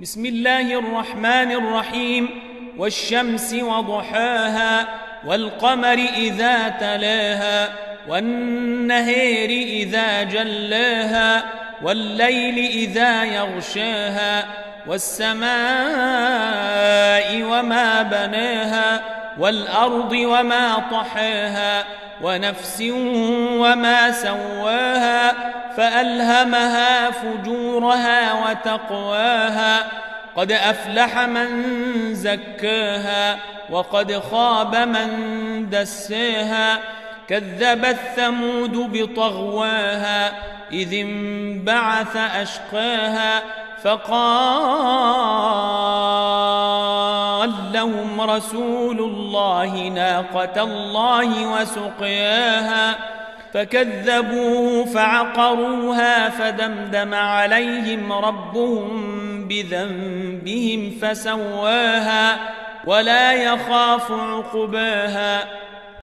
بسم الله الرحمن الرحيم. والشمس وضحاها والقمر إذا تلاها والنهير إذا جلاها والليل إذا يغشاها والسماء بناها والأرض وما طحاها ونفس وما سواها فألهمها فجورها وتقواها قد أفلح من زكاها وقد خاب من دساها كذبت ثمود بطغواها إذ انبعث أشقاها فقال لهم رسول الله ناقة الله وسقياها فكذبوه فعقروها فدمدم عليهم ربهم بذنبهم فسواها ولا يخاف عقباها.